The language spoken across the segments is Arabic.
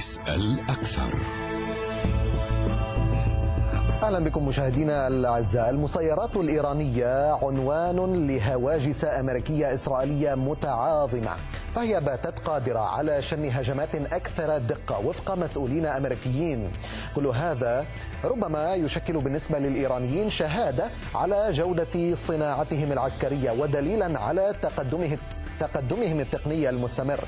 اسأل أكثر. أهلا بكم مشاهدينا الأعزاء. المسيرات الإيرانية عنوان لهواجس أمريكية إسرائيلية متعاظمة. فهي باتت قادرة على شن هجمات أكثر دقة وفق مسؤولين أمريكيين. كل هذا ربما يشكل بالنسبة للإيرانيين شهادة على جودة صناعتهم العسكرية ودليلا على تقدمه تقدمهم التقني المستمر.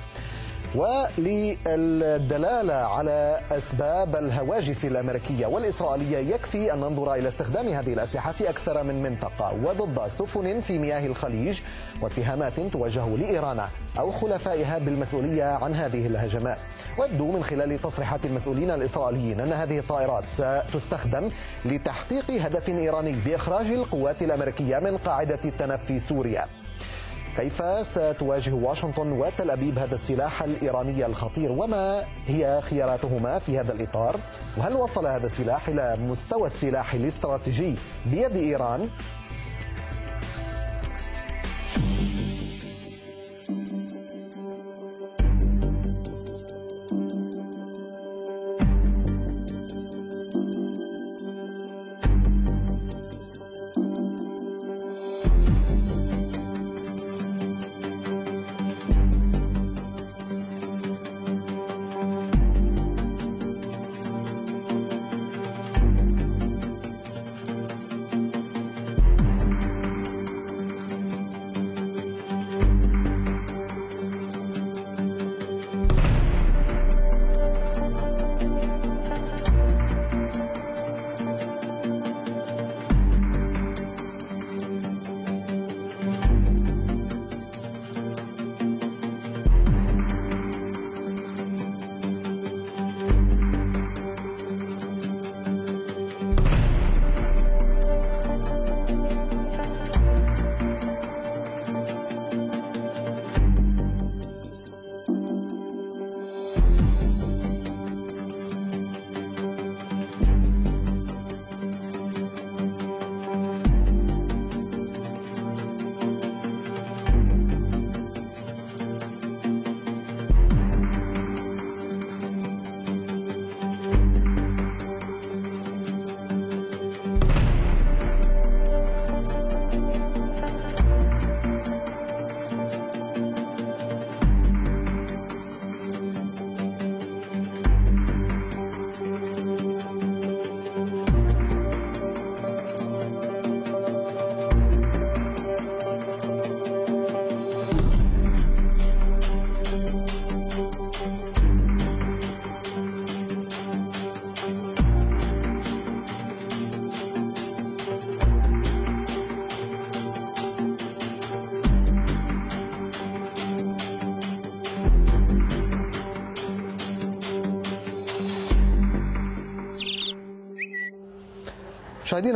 وللدلالة على أسباب الهواجس الأمريكية والإسرائيلية يكفي أن ننظر إلى استخدام هذه الأسلحة في أكثر من منطقة وضد سفن في مياه الخليج واتهامات توجه لإيران أو خلفائها بالمسؤولية عن هذه الهجمات. ويبدو من خلال تصريحات المسؤولين الإسرائيليين أن هذه الطائرات ستستخدم لتحقيق هدف إيراني بإخراج القوات الأمريكية من قاعدة التنف في سوريا. كيف ستواجه واشنطن وتل أبيب هذا السلاح الإيراني الخطير؟ وما هي خياراتهما في هذا الإطار؟ وهل وصل هذا السلاح إلى مستوى السلاح الاستراتيجي بيد إيران؟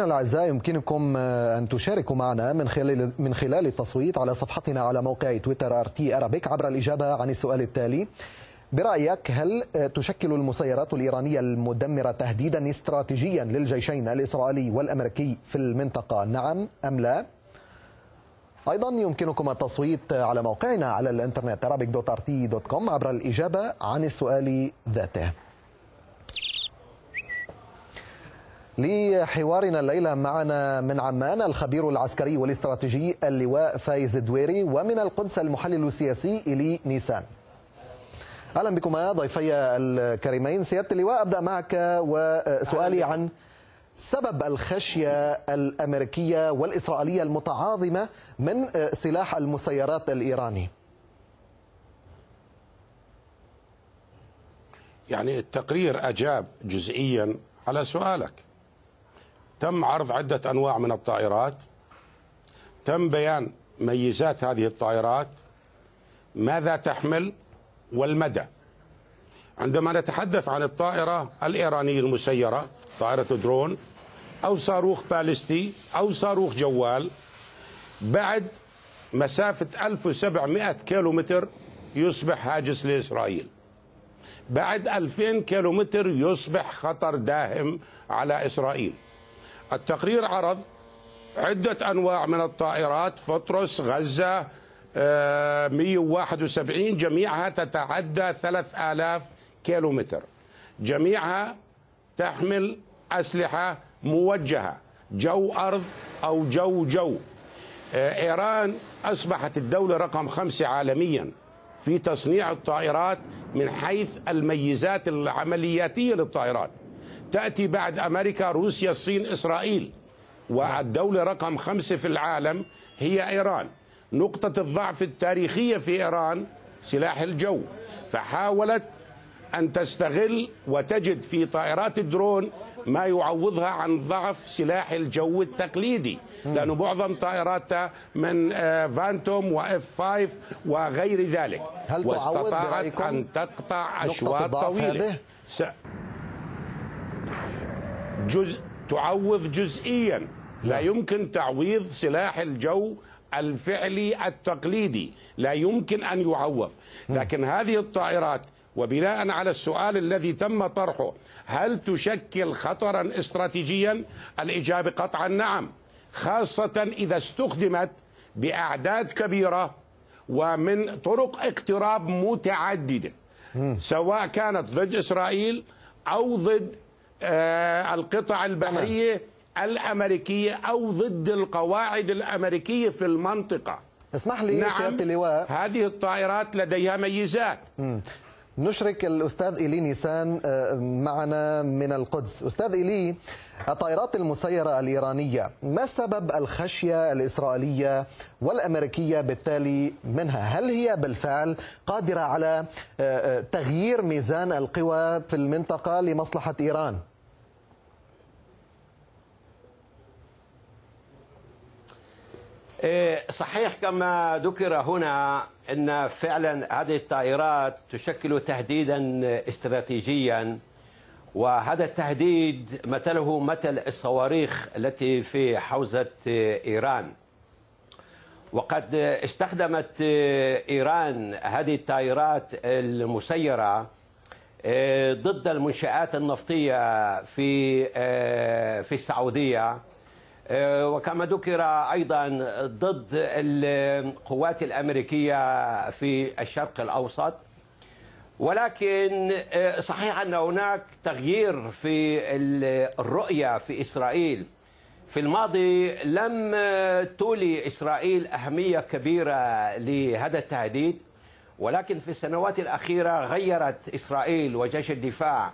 الأعزاء يمكنكم أن تشاركوا معنا من خلال من خلال التصويت على صفحتنا على موقع تويتر RT Arabic عبر الإجابة عن السؤال التالي. برأيك هل تشكل المسيرات الإيرانية المدمرة تهديدا استراتيجيا للجيشين الإسرائيلي والأمريكي في المنطقة؟ نعم أم لا؟ أيضا يمكنكم التصويت على موقعنا على الإنترنت arabic.rt.com عبر الإجابة عن السؤال ذاته. لحوارنا الليلة معنا من عمان الخبير العسكري والاستراتيجي اللواء فايز الدويري ومن القدس المحلل السياسي إلي نيسان. أهلا بكما ضيفي الكريمين سيادة اللواء أبدأ معك وسؤالي عن سبب الخشية الأمريكية والإسرائيلية المتعاظمة من سلاح المسيرات الإيراني. يعني التقرير أجاب جزئيا على سؤالك. تم عرض عدة أنواع من الطائرات. تم بيان ميزات هذه الطائرات ماذا تحمل والمدى. عندما نتحدث عن الطائرة الإيرانية المسيرة طائرة درون أو صاروخ باليستي أو صاروخ جوال بعد مسافة 1700 كيلومتر يصبح هاجس لإسرائيل. بعد 2000 كيلومتر يصبح خطر داهم على إسرائيل. التقرير عرض عدة أنواع من الطائرات فطرس غزة 171 جميعها تتعدى 3000 كيلومتر. جميعها تحمل أسلحة موجهة جو أرض أو جو جو. آه، إيران أصبحت الدولة رقم خمسة عالميا في تصنيع الطائرات من حيث الميزات العملياتية للطائرات. تأتي بعد أمريكا روسيا الصين إسرائيل. والدولة رقم خمسة في العالم هي إيران. نقطة الضعف التاريخية في إيران سلاح الجو. فحاولت أن تستغل وتجد في طائرات الدرون ما يعوضها عن ضعف سلاح الجو التقليدي. لأنه معظم طائراتها من آه، فانتوم وإف 5 وغير ذلك. هل تعوض واستطاعت أن تقطع أشواط طويلة. هذه؟ جزء تعوض جزئيا. لا يمكن تعويض سلاح الجو الفعلي التقليدي. لا يمكن أن يعوض. لكن هذه الطائرات وبناء على السؤال الذي تم طرحه هل تشكل خطرا استراتيجيا؟ الإجابة قطعا نعم. خاصة إذا استخدمت بأعداد كبيرة ومن طرق اقتراب متعددة سواء كانت ضد إسرائيل أو ضد القطع البحرية الأمريكية أو ضد القواعد الأمريكية في المنطقة. اسمح لي نعم. سيادة اللواء. هذه الطائرات لديها ميزات. نشرك الأستاذ إيلي نيسان آه، معنا من القدس. أستاذ إيلي الطائرات المسيرة الإيرانية ما سبب الخشية الإسرائيلية والأمريكية بالتالي منها؟ هل هي بالفعل قادرة على آه، آه، تغيير ميزان القوى في المنطقة لمصلحة إيران؟ صحيح كما ذكر هنا إن فعلا هذه الطائرات تشكل تهديدا استراتيجيا وهذا التهديد مثله مثل الصواريخ التي في حوزة إيران. وقد استخدمت إيران هذه الطائرات المسيرة إيه، ضد المنشآت النفطية في إيه، في السعودية. آه، وكما ذكر أيضا ضد القوات الأمريكية في الشرق الأوسط. ولكن آه، صحيح أن هناك تغيير في الرؤية في إسرائيل. في الماضي لم تولي إسرائيل أهمية كبيرة لهذا التهديد. ولكن في السنوات الأخيرة غيرت إسرائيل وجيش الدفاع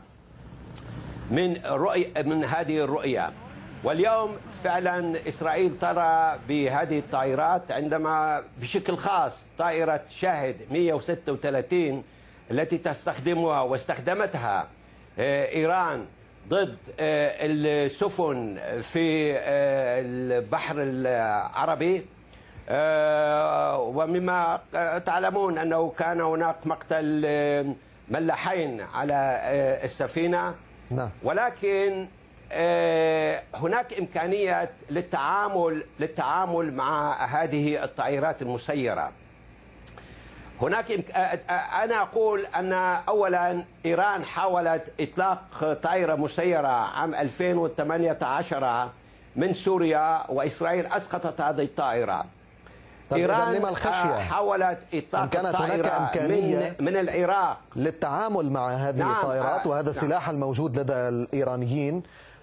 من رؤية من هذه الرؤية. واليوم فعلا إسرائيل ترى بهذه الطائرات عندما بشكل خاص طائرة شاهد 136 التي تستخدمها واستخدمتها آه، إيران ضد آه، السفن في آه، البحر العربي ومما تعلمون أنه كان هناك مقتل ملاحين على السفينة نعم. ولكن هناك امكانيه للتعامل للتعامل مع هذه الطائرات المسيرة. هناك. آه، آه، أنا أقول أن اولا إيران حاولت إطلاق طائرة مسيرة عام 2018 من سوريا وإسرائيل أسقطت هذه الطائرة. إذن لما الخشية؟ حاولت إطلاق كانت هناك إمكانية من من العراق للتعامل مع هذه نعم، الطائرات آه، وهذا نعم. السلاح الموجود لدى الإيرانيين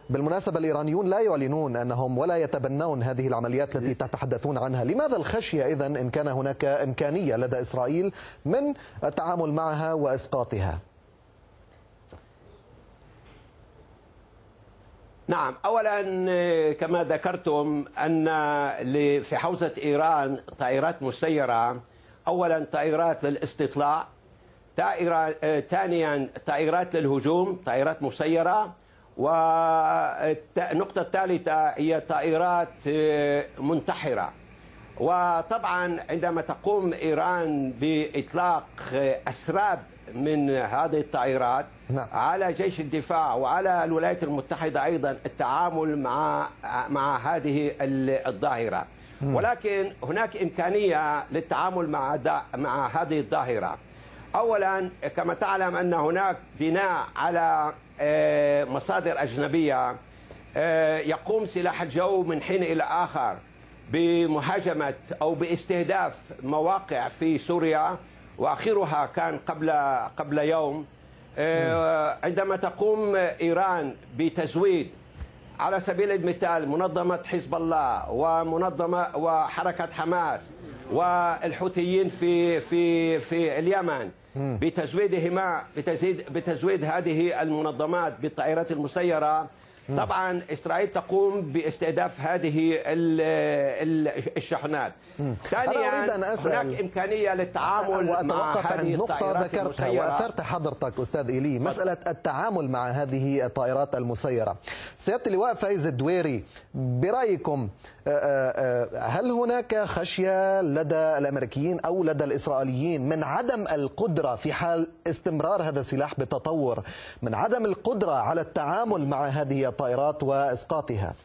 بالمناسبة الإيرانيون لا يعلنون أنهم ولا يتبنون هذه العمليات التي تتحدثون عنها. لماذا الخشية إذا إن كان هناك إمكانية لدى إسرائيل من التعامل معها وإسقاطها؟ نعم اولا كما ذكرتم أن في حوزة إيران طائرات مسيرة. اولا طائرات للاستطلاع. آه، ثانيا طائرات للهجوم طائرات مسيرة. والنقطة الثالثة هي طائرات آه، منتحرة. وطبعا عندما تقوم إيران بإطلاق آه، أسراب من هذه الطائرات نعم. على جيش الدفاع وعلى الولايات المتحدة أيضا التعامل مع مع هذه ال- الظاهرة. ولكن هناك إمكانية للتعامل مع دا مع هذه الظاهرة. أولا كما تعلم أن هناك بناء على آه، مصادر أجنبية آه، يقوم سلاح الجو من حين إلى آخر بمهاجمة أو باستهداف مواقع في سوريا وآخرها كان قبل قبل يوم. آه، عندما تقوم إيران بتزويد على سبيل المثال منظمة حزب الله ومنظمة وحركة حماس والحوثيين في في في اليمن بتزويدهما بتزويد بتزويد هذه المنظمات بالطائرات المسيرة طبعا إسرائيل تقوم باستهداف هذه ال- ال- الشحنات. ثانيا. هناك إمكانية للتعامل مع وأتوقف هذه عند نقطة الطائرات ذكرتها. وأثرت حضرتك أستاذ إيلي. مسألة التعامل مع هذه الطائرات المسيرة. سيادة اللواء فايز الدويري برأيكم آه، آه، آه، هل هناك خشية لدى الأمريكيين أو لدى الإسرائيليين من عدم القدرة في حال استمرار هذا السلاح بالتطور من عدم القدرة على التعامل مع هذه الطائرات وإسقاطها.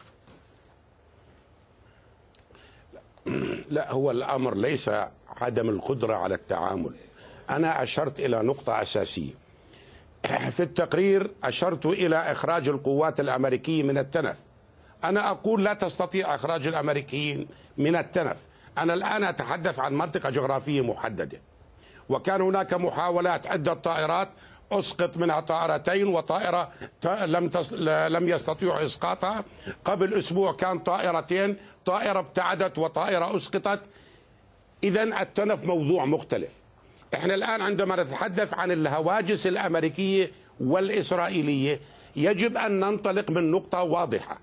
لا هو الأمر ليس عدم القدرة على التعامل. أنا أشرت إلى نقطة أساسية. في التقرير أشرت إلى إخراج القوات الأمريكية من التنف. أنا أقول لا تستطيع إخراج الأمريكيين من التنف. أنا الآن أتحدث عن منطقة جغرافية محددة. وكان هناك محاولات عدة طائرات أسقط منها طائرتين وطائرة ت- لم. لم يستطيعوا إسقاطها. قبل أسبوع كان طائرتين طائرة ابتعدت وطائرة أسقطت. إذا التنف موضوع مختلف. إحنا الآن عندما نتحدث عن الهواجس الأمريكية والإسرائيلية يجب أن ننطلق من نقطة واضحة.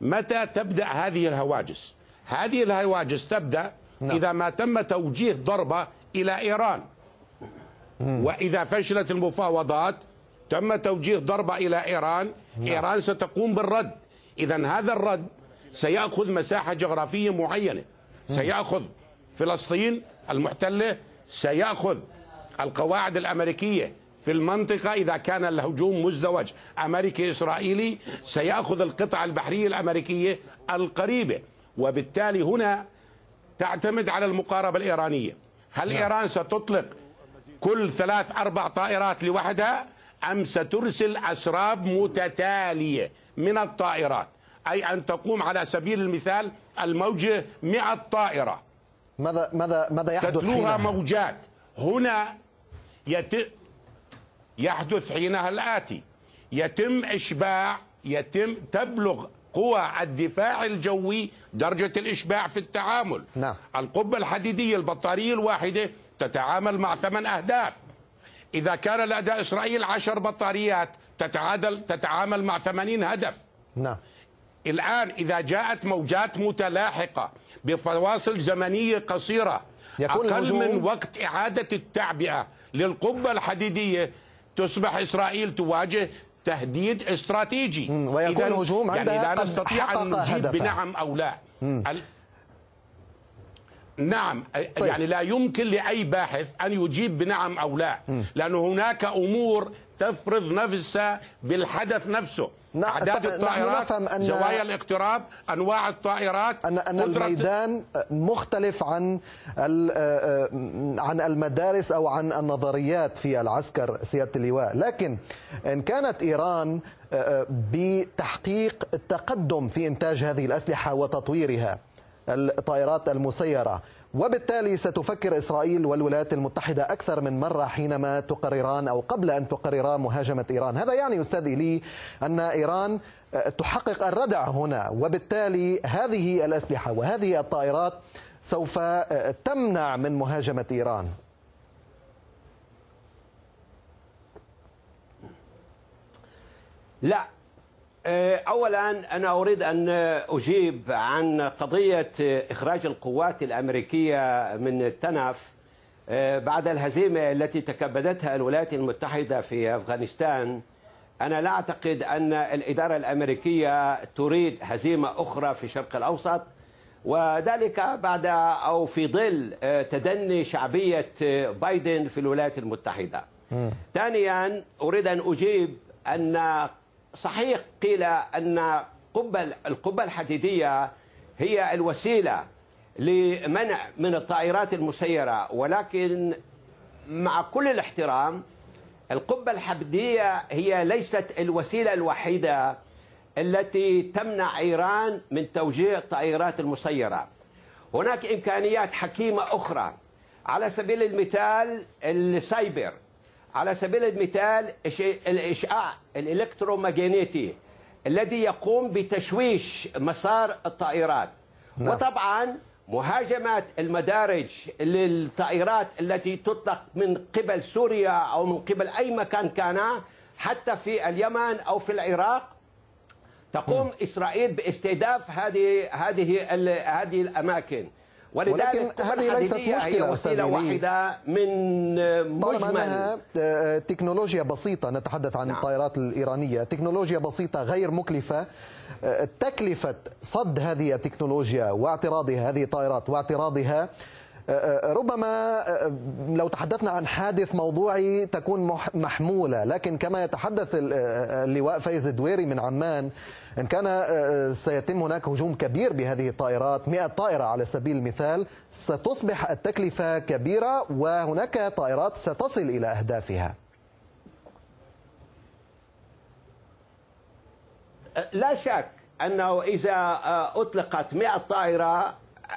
متى تبدأ هذه الهواجس؟ هذه الهواجس تبدأ نعم. إذا ما تم توجيه ضربة إلى إيران. وإذا فشلت المفاوضات تم توجيه ضربه إلى إيران. إيران ستقوم بالرد. اذا هذا الرد سيأخذ مساحة جغرافية معينة. سيأخذ فلسطين المحتلة سيأخذ القواعد الأمريكية في المنطقة إذا كان الهجوم مزدوج. امريكي إسرائيلي سيأخذ القطع البحرية الأمريكية القريبة. وبالتالي هنا تعتمد على المقاربة الإيرانية. هل إيران ستطلق كل ثلاث أربع طائرات لوحدها أم سترسل أسراب متتالية من الطائرات. أي أن تقوم على سبيل المثال الموجة 100 طائرة. ماذا ماذا ماذا يحدث تتلوها حينها؟ موجات. هنا يت... يحدث حينها الآتي. يتم إشباع يتم تبلغ قوى الدفاع الجوي درجة الإشباع في التعامل. نعم. القبة الحديدية البطارية الواحدة تتعامل مع ثمان أهداف. إذا كان لدى إسرائيل عشر بطاريات تتعادل تتعامل مع ثمانين هدف. نعم. الآن إذا جاءت موجات متلاحقة بفواصل زمنية قصيرة يكون أقل الهجوم- من وقت إعادة التعبئة للقبة الحديدية تصبح إسرائيل تواجه تهديد استراتيجي. ويكون الهجوم يعني عندها لا قد نستطيع أن نجيب. بنعم أو لا. نعم طيب. يعني لا يمكن لأي باحث أن يجيب بنعم أو لا. لأن هناك أمور تفرض نفسها بالحدث نفسه. نعم، أعداد الطائرات نفهم أن- زوايا الاقتراب أنواع الطائرات أن أن الميدان مختلف عن ال- عن المدارس أو عن النظريات في العسكر سيادة اللواء. لكن إن كانت إيران بتحقيق التقدم في إنتاج هذه الأسلحة وتطويرها الطائرات المسيرة. وبالتالي ستفكر إسرائيل والولايات المتحدة أكثر من مرة حينما تقرران أو قبل أن تقررا مهاجمة إيران. هذا يعني أستاذ إلي أن إيران تحقق الردع هنا وبالتالي هذه الأسلحة وهذه الطائرات سوف تمنع من مهاجمة إيران. لا آه، اولا أنا أريد أن أجيب عن قضية إخراج القوات الأمريكية من التنف آه، بعد الهزيمة التي تكبدتها الولايات المتحدة في أفغانستان أنا لا أعتقد أن الإدارة الأمريكية تريد هزيمة أخرى في الشرق الأوسط وذلك بعد أو في ظل آه، تدني شعبية آه، بايدن في الولايات المتحدة. ثانيا أريد أن أجيب أن صحيح قيل أن قبة القبة الحديدية هي الوسيلة لمنع من الطائرات المسيرة ولكن مع كل الاحترام القبة الحديدية هي ليست الوسيلة الوحيدة التي تمنع إيران من توجيه الطائرات المسيرة. هناك إمكانيات حكيمة أخرى على سبيل المثال السايبر على سبيل المثال إش- الإشعاع الإلكترومغناطيسي الذي يقوم بتشويش مسار الطائرات. نعم. وطبعا مهاجمة المدارج للطائرات التي تطلق من قبل سوريا أو من قبل أي مكان كان حتى في اليمن أو في العراق. تقوم إسرائيل باستهداف هذه هذه هذه الأماكن. ولكن ولذلك هذه ليست مشكلة هي إيلي. واحدة من طالما مجمل انها آه، تكنولوجيا بسيطة نتحدث عن نعم. الطائرات الإيرانية تكنولوجيا بسيطة غير مكلفة آه، تكلفة صد هذه التكنولوجيا واعتراضها هذه الطائرات واعتراضها آه، آه، ربما آه، لو تحدثنا عن حادث موضوعي تكون مح- محمولة. لكن كما يتحدث ال- اللواء فايز الدويري من عمان إن كان سيتم هناك هجوم كبير بهذه الطائرات 100 طائرة على سبيل المثال ستصبح التكلفة كبيرة وهناك طائرات ستصل إلى أهدافها. لا شك أنه إذا أطلقت 100 طائرة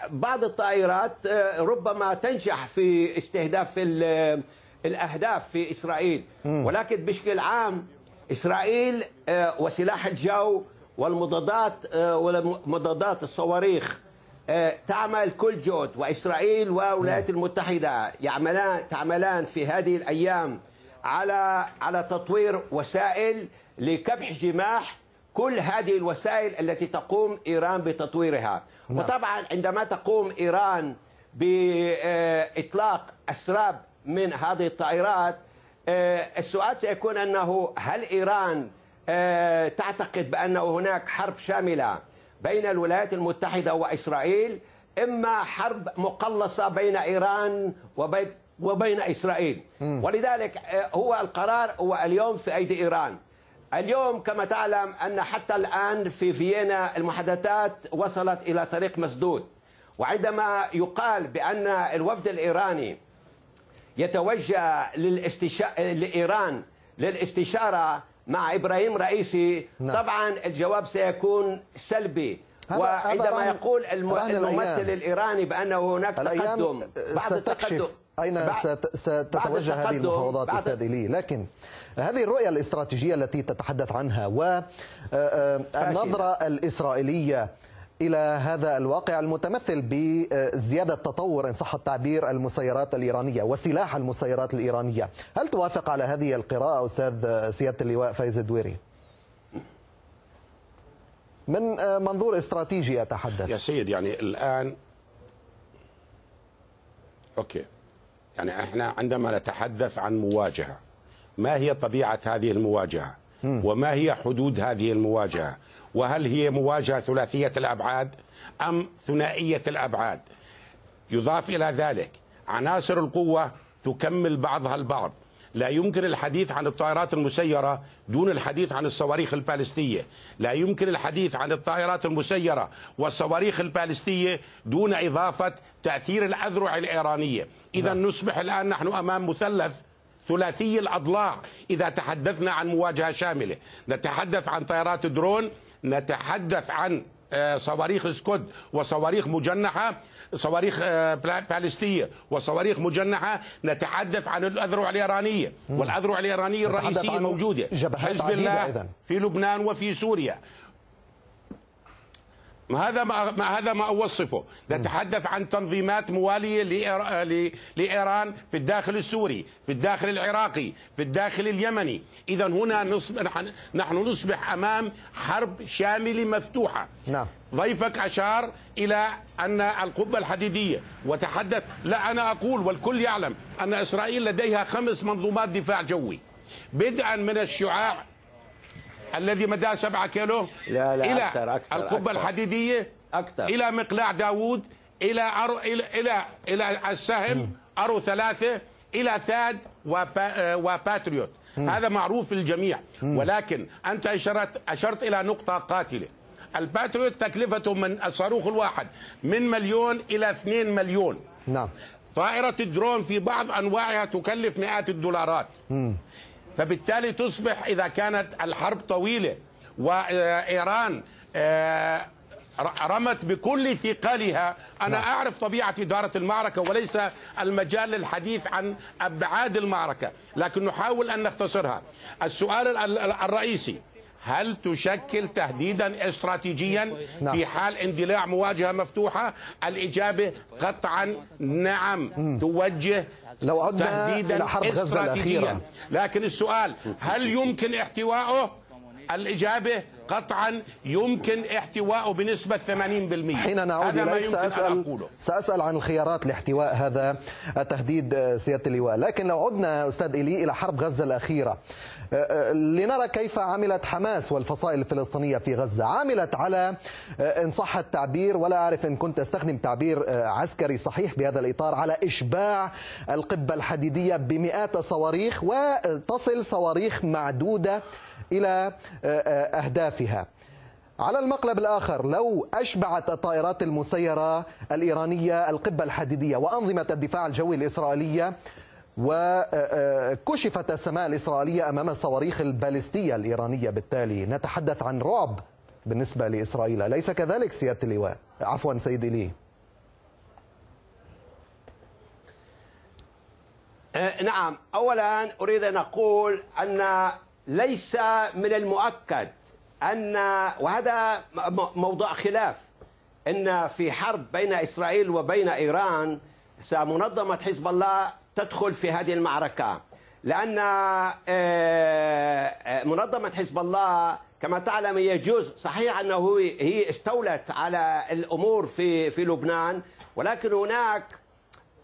بعض الطائرات ربما تنجح في استهداف ال- الأهداف في إسرائيل. ولكن بشكل عام إسرائيل وسلاح الجو والمضادات ومضادات الصواريخ تعمل كل جهد. وإسرائيل والولايات المتحدة يعملان تعملان في هذه الأيام على على تطوير وسائل لكبح جماح كل هذه الوسائل التي تقوم إيران بتطويرها. نعم. وطبعا عندما تقوم إيران بإطلاق أسراب من هذه الطائرات آه، السؤال سيكون أنه هل إيران آه، تعتقد بأن هناك حرب شاملة بين الولايات المتحدة وإسرائيل إما حرب مقلصة بين إيران وبين وبين إسرائيل؟ ولذلك آه، هو القرار هو اليوم في أيدي إيران. اليوم كما تعلم أن حتى الآن في فيينا المحادثات وصلت إلى طريق مسدود وعندما يقال بأن الوفد الإيراني يتوجه للاستشا... لإيران للاستشارة مع إبراهيم رئيسي نعم. طبعا الجواب سيكون سلبي وعندما يقول الم... الممثل الأيام. الإيراني بأنه هناك تقدم ستكشف التقدم بعد ستتوجه هذه المفاوضات أستاذ إيلي لكن هذه الرؤية الاستراتيجية التي تتحدث عنها والنظره الإسرائيلية إلى هذا الواقع المتمثل بزيادة تطور إن صح التعبير المسيرات الإيرانية وسلاح المسيرات الإيرانية، هل توافق على هذه القراءة أستاذ سيادة اللواء فايز الدويري؟ من منظور استراتيجي اتحدث يا سيد يعني الآن أوكي. يعني إحنا عندما نتحدث عن مواجهة ما هي طبيعة هذه المواجهة؟ وما هي حدود هذه المواجهة؟ وهل هي مواجهة ثلاثية الأبعاد أم ثنائية الأبعاد؟ يضاف إلى ذلك عناصر القوة تكمل بعضها البعض. لا يمكن الحديث عن الطائرات المسيرة دون الحديث عن الصواريخ البالستية. لا يمكن الحديث عن الطائرات المسيرة والصواريخ البالستية دون إضافة تأثير الأذرع الإيرانية. إذا نصبح الآن نحن أمام مثلث ثلاثي الأضلاع إذا تحدثنا عن مواجهة شاملة. نتحدث عن طائرات درون نتحدث عن آه، صواريخ سكود وصواريخ مجنحة صواريخ آه، بالستية وصواريخ مجنحة نتحدث عن الإيرانية. نتحدث الرئيسية عن موجودة. جبهات حزب الله. في لبنان وفي سوريا. هذا ما ما- هذا ما أوصفه. نتحدث عن تنظيمات موالية لإيران في الداخل السوري في الداخل العراقي في الداخل اليمني. اذا هنا نصبح نحن- نحن نصبح أمام حرب شاملة مفتوحة. نعم. ضيفك أشار إلى أن القبة الحديدية وتحدث لا أنا أقول والكل يعلم أن إسرائيل لديها خمس منظومات دفاع جوي. بدءا من الشعاع الذي مداه سبعة كيلو؟ لا، لا، إلى أكثر، أكثر، القبة أكثر. الحديدية أكثر. إلى مقلاع داوود إلى Arrow إلى إلى إلى السهم Arrow ثلاثة إلى THAAD وبا وباتريوت هذا معروف للجميع. ولكن أنت أشرت أشرت إلى نقطة قاتلة. الباتريوت تكلفته من الصاروخ الواحد من مليون إلى اثنين مليون. نعم. طائرة الدرون في بعض أنواعها تكلف مئات الدولارات. فبالتالي تصبح إذا كانت الحرب طويلة وإيران آه، رمت بكل ثقلها. أنا أعرف طبيعة إدارة المعركة وليس المجال للحديث عن أبعاد المعركة لكن نحاول أن نختصرها. السؤال ال- ال- الرئيسي هل تشكل تهديدا استراتيجيا نعم. في حال اندلاع مواجهة مفتوحة؟ الإجابة قطعا نعم. توجه لو عدنا تهديدا إلى حرب غزة الأخيرة. لكن السؤال هل يمكن احتوائه الإجابة قطعا يمكن احتوائه بنسبة 80% حين نعود إليك سأسأل, سأسأل عن الخيارات لاحتواء هذا التهديد آه، سيادة اللواء. لكن لو عدنا أستاذ إيلي إلى حرب غزة الأخيرة آه، آه، لنرى كيف عملت حماس والفصائل الفلسطينية في غزة. عملت على إن صح التعبير ولا أعرف إن كنت أستخدم تعبير عسكري صحيح بهذا الإطار على إشباع القبة الحديدية بمئات الصواريخ وتصل صواريخ معدودة إلى آه، أهدافها على المقلب الآخر لو أشبعت الطائرات المسيرة الإيرانية القبة الحديدية وأنظمة الدفاع الجوي الإسرائيلية وكشفت السماء الإسرائيلية أمام الصواريخ البالستية الإيرانية. بالتالي نتحدث عن رعب بالنسبة لإسرائيل. أليس كذلك سيادة اللواء. عفوا سيدي لي. آه، نعم. اولا أريد أن أقول أن ليس من المؤكد ان وهذا موضوع خلاف. إن في حرب بين إسرائيل وبين إيران سمنظمة حزب الله تدخل في هذه المعركة. لأن آه، آه، منظمة حزب الله كما تعلم هي جزء صحيح أنه هي- استولت على الأمور في في لبنان ولكن هناك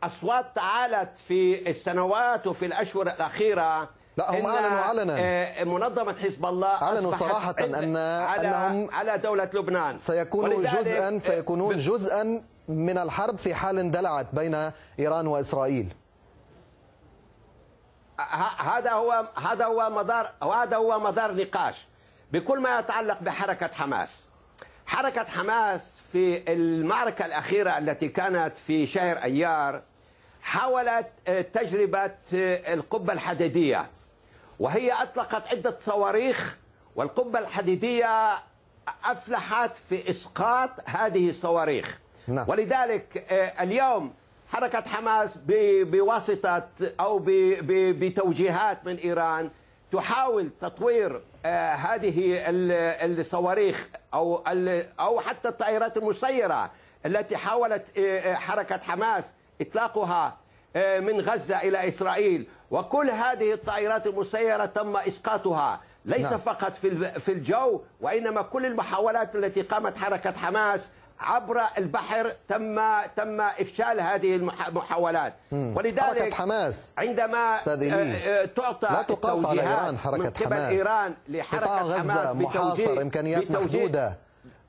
أصوات تعالت في السنوات وفي الأشهر الأخيرة لا، هم إن، أعلنوا علنا. آه، منظمة حزب الله صراحة عند- أن- على أنهم على دولة لبنان سيكونوا جزءا آه، سيكونون جزءا من الحرب في حال اندلعت بين إيران وإسرائيل ه- هذا هو هذا هو مدار وهذا هو مدار نقاش بكل ما يتعلق بحركة حماس. حركة حماس في المعركة الأخيرة التي كانت في شهر أيار حاولت آه، تجربة آه، القبة الحديدية وهي أطلقت عدة صواريخ والقبة الحديدية أفلحت في إسقاط هذه الصواريخ نعم. ولذلك آه، اليوم حركة حماس بواسطة أو بتوجيهات من إيران تحاول تطوير هذه ال- الصواريخ أو أو حتى الطائرات المسيرة التي حاولت حركة حماس إطلاقها آه، من غزة إلى إسرائيل. وكل هذه الطائرات المسيرة تم إسقاطها. ليس نعم. فقط في في الجو وإنما كل المحاولات التي قامت حركة حماس عبر البحر تم تم إفشال هذه المح- المحاولات. ولذلك حركة حماس. عندما. آه، آه، تعطى لا تقاس على إيران حركة من قبل حماس. إيران قطاع لحركه غزة حماس محاصر بتوجيه- محدودة.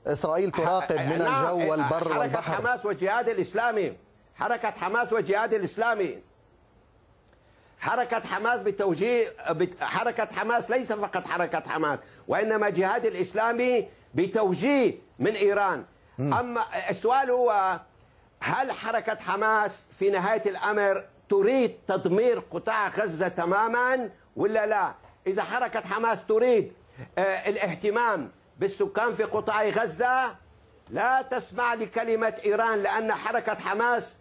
إسرائيل تراقب من نعم، الجو والبر حركة والبحر. حماس والجهاد الإسلامي. حركة حماس والجهاد الإسلامي. حركة حماس بتوجيه بت- حركة حماس ليس فقط حركة حماس وإنما جهاد الإسلامي بتوجيه من إيران. أما السؤال هو هل حركة حماس في نهاية الأمر تريد تدمير قطاع غزة تماما ولا لا؟ إذا حركة حماس تريد آه، الاهتمام بالسكان في قطاع غزة لا تسمع لكلمة إيران لأن حركة حماس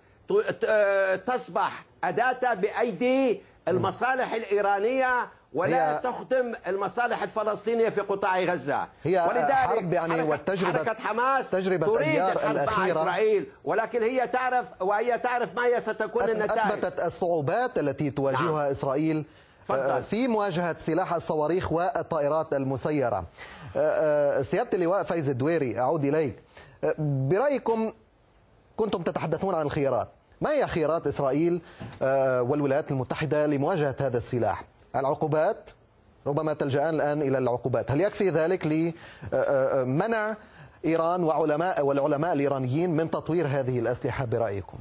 تصبح أداة بأيدي المصالح الإيرانية ولا تخدم المصالح الفلسطينية في قطاع غزة. هي ولذلك حرب يعني والتجربة- حركة حماس تجربة تريد أيار الحرب مع الأخيرة. إسرائيل. ولكن هي تعرف وهي تعرف ما هي ستكون النتائج. أثبتت الصعوبات التي تواجهها نعم. إسرائيل. آه، في مواجهة سلاح الصواريخ والطائرات المسيرة. آه، آه، سيادة اللواء فايز الدويري أعود إليك. برأيكم كنتم تتحدثون عن الخيارات ما هي خيارات إسرائيل آه، والولايات المتحدة لمواجهة هذا السلاح؟ العقوبات؟ ربما تلجأان الآن إلى العقوبات. هل يكفي ذلك لمنع إيران وعلماء والعلماء الإيرانيين من تطوير هذه الأسلحة برأيكم؟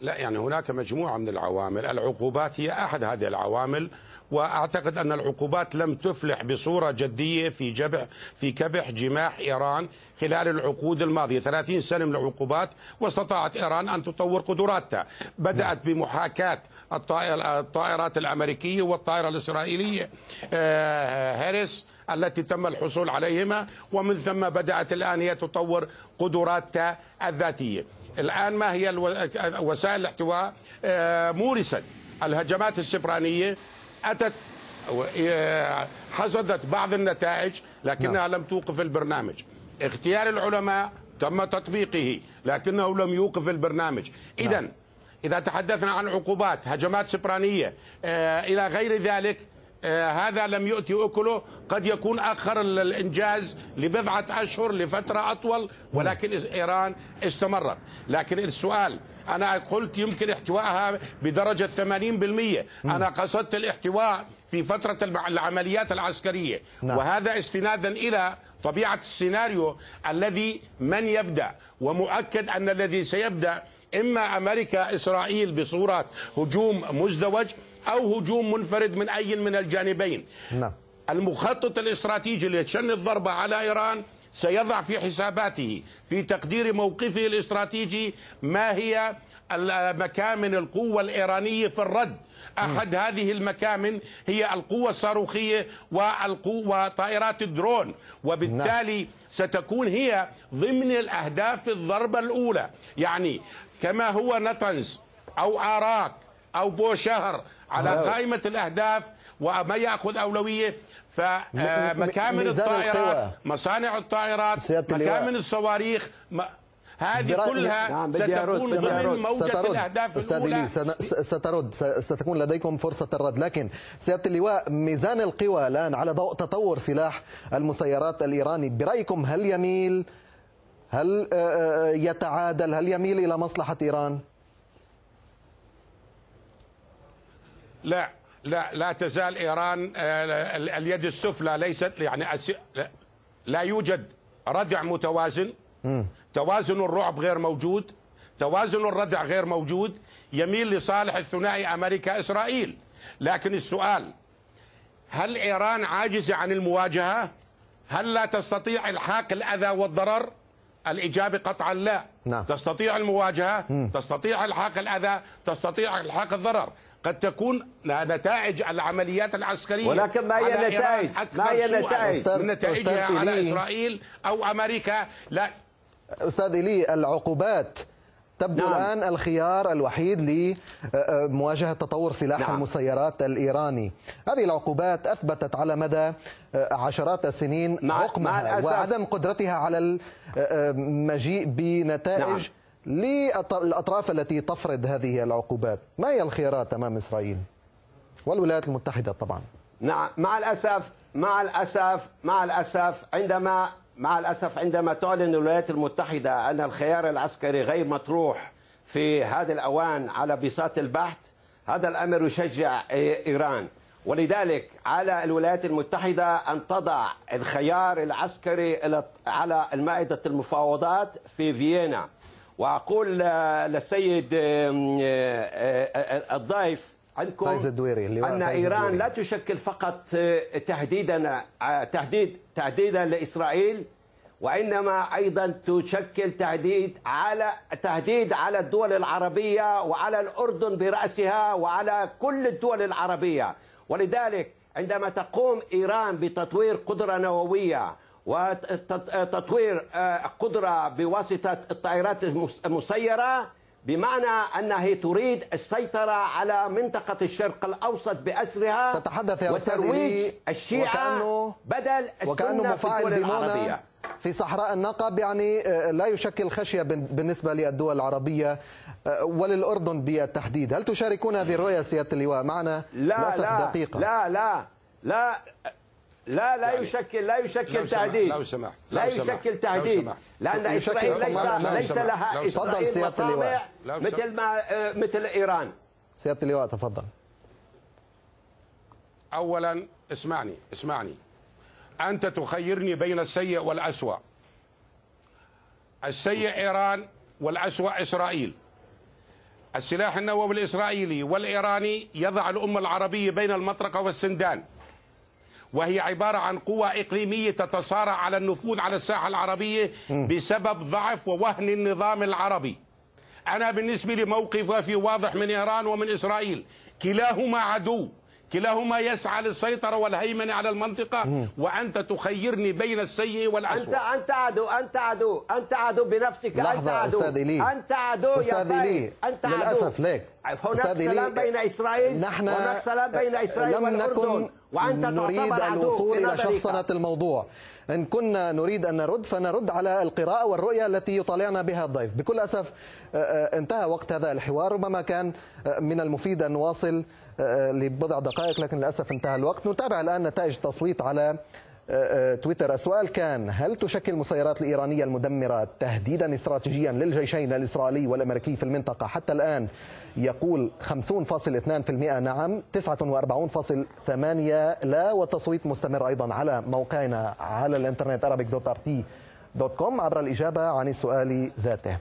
لا يعني هناك مجموعة من العوامل. العقوبات هي أحد هذه العوامل. وأعتقد أن العقوبات لم تفلح بصورة جدية في جبح في كبح جماح إيران خلال العقود الماضية. 30 سنة من العقوبات واستطاعت إيران أن تطور قدراتها. بدأت بمحاكاة الطائر- الطائرات الأمريكية والطائرة الإسرائيلية. آه، هاريس التي تم الحصول عليهما ومن ثم بدأت الآن هي تطور قدراتها الذاتية. الآن ما هي الو- وسائل الاحتواء؟ آه، مورست الهجمات السبرانية أتت آه، حصدت بعض النتائج لكنها لم توقف البرنامج. اختيار العلماء تم تطبيقه لكنه لم يوقف البرنامج. إذا إذا تحدثنا عن عقوبات هجمات سبرانية آه، إلى غير ذلك آه، هذا لم يؤتي أكله. قد يكون أخر ال- الإنجاز لبضعة أشهر لفترة أطول ولكن إس- إيران استمرت. لكن السؤال أنا قلت يمكن احتوائها بدرجة 80% أنا قصدت الاحتواء في فترة العمليات العسكرية. نعم. وهذا استنادا إلى طبيعة السيناريو الذي من يبدأ. ومؤكد أن الذي سيبدأ إما أمريكا إسرائيل بصورة هجوم مزدوج أو هجوم منفرد من أي من الجانبين. نعم. المخطط الاستراتيجي لشن الضربة على إيران سيضع في حساباته في تقدير موقفه الاستراتيجي ما هي مكامن القوة الإيرانية في الرد. أحد هذه المكامن هي القوة الصاروخية والقوة طائرات الدرون. وبالتالي ستكون هي ضمن الأهداف الضربة الأولى. يعني كما هو نتنز أو آراك أو بوشهر على هذا- قائمة الأهداف وما يأخذ أولوية. فمكامن الطائرات. مصانع الطائرات. مكامن الصواريخ هذه كلها نعم، ستكون ضمن. موجة سترد. الأهداف أستاذ الأولى سترد. ستكون لديكم فرصة الرد. لكن سيادة اللواء ميزان القوى الآن على ضوء تطور سلاح المسيرات الإيراني. برأيكم هل يميل هل آه، آه، يتعادل هل يميل إلى مصلحة إيران؟ لا. لا لا تزال إيران آه، ال- اليد السفلى ليست يعني أس- لا- لا يوجد ردع متوازن توازن الرعب غير موجود توازن الردع غير موجود يميل لصالح الثنائي أمريكا إسرائيل لكن السؤال هل إيران عاجزة عن المواجهة؟ هل لا تستطيع الحاق الأذى والضرر؟ الإجابة قطعا لا نعم. تستطيع المواجهة تستطيع الحاق الأذى تستطيع الحاق الضرر قد تكون نتائج العمليات العسكرية ولكن ما هي على النتائج؟ إيران أكثر ما هي النتائج؟ من نتائجها أستاذ على إيلي. إسرائيل أو أمريكا لا أستاذ إلي العقوبات تبدو نعم. الآن الخيار الوحيد لمواجهة تطور سلاح نعم. المسيرات الإيراني هذه العقوبات أثبتت على مدى عشرات السنين مع- مع حكمها الأسف. وعدم قدرتها على المجيء بنتائج للأطراف التي تفرض هذه العقوبات. ما هي الخيارات أمام إسرائيل؟ والولايات المتحدة طبعا. نعم مع الأسف مع الأسف مع الأسف عندما مع الأسف عندما تعلن الولايات المتحدة أن الخيار العسكري غير مطروح في هذا الأوان على بساط البحث هذا الأمر يشجع إيران. ولذلك على الولايات المتحدة أن تضع الخيار العسكري على المائدة المفاوضات في فيينا. وأقول آه، للسيد آه، آه، الضيف عندكم فايز الدويري، اللواء أن فايز إيران الدويري. لا تشكل فقط تهديدا تهديد تهديدا لإسرائيل وإنما أيضا تشكل تهديد على تهديد على الدول العربية وعلى الأردن برأسها وعلى كل الدول العربية ولذلك عندما تقوم إيران بتطوير قدرة نووية وتطوير قدرة بواسطة الطائرات المسيرة بمعنى أنها تريد السيطرة على منطقة الشرق الأوسط بأسرها تتحدث يا وترويج إلي الشيعة وكأنه بدل وكأنه السنة في مفاعل الدول العربية. في صحراء النقب يعني آه، لا يشكل خشية بالنسبة للدول العربية آه، وللأردن بالتحديد. هل تشاركون هذه الرؤية سيادة اللواء؟ معنا لا لا دقيقة. لا لا لا. لا لا يشكل لا يشكل تهديد. لو سمحت- لا يشكل تهديد. يشكل إسرائيل ليس ليس. لها اللواء. مطامع. مثل ما آه، مثل إيران. سيادة اللواء تفضل. اولا اسمعني اسمعني. أنت تخيرني بين السيء والأسوأ. السيء إيران والأسوأ إسرائيل. السلاح النووي الإسرائيلي والإيراني يضع الأمة العربية بين المطرقة والسندان. وهي عبارة عن قوى إقليمية تتصارع على النفوذ على الساحة العربية بسبب ضعف ووهن النظام العربي. أنا بالنسبة لي موقفي واضح من إيران ومن إسرائيل. كلاهما عدو. كلاهما يسعى للسيطرة والهيمنة على المنطقة وأنت تخيرني بين السيء انت والأسوأ. انت عدو أنت عدو أنت عدو بنفسك. أنت لحظة عدو. أستاذ إيلي أنت عدو يا أستاذ فارس أنت عدو. للأسف ليك. هناك سلام بين إسرائيل نحن هناك سلام بين إسرائيل لم والأردن. نكن وأنت نريد الوصول إلى. شخصنة الموضوع. إن كنا نريد أن نرد فنرد على القراءة والرؤية التي يطالعنا بها الضيف. بكل أسف آه، آه، انتهى وقت هذا الحوار. ربما كان آه، من المفيد أن نواصل لبضع دقائق لكن للأسف انتهى الوقت. نتابع الآن نتائج التصويت على تويتر. السؤال كان هل تشكل المسيرات الإيرانية المدمرة تهديدا استراتيجيا للجيشين الإسرائيلي والأمريكي في المنطقة؟ حتى الآن يقول 50.2% نعم 49.8% لا والتصويت مستمر أيضا على موقعنا على الإنترنت arabic.rt.com عبر الإجابة عن السؤال ذاته.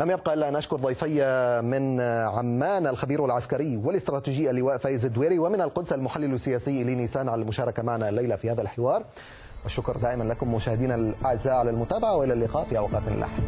لم يبقى إلا أن اشكر ضيفي من عمان الخبير العسكري والاستراتيجي اللواء فايز الدويري ومن القدس المحلل السياسي الي نيسان على المشاركة معنا الليلة في هذا الحوار. والشكر دائما لكم مشاهدينا الأعزاء على المتابعة وإلى اللقاء في أوقات لاحقه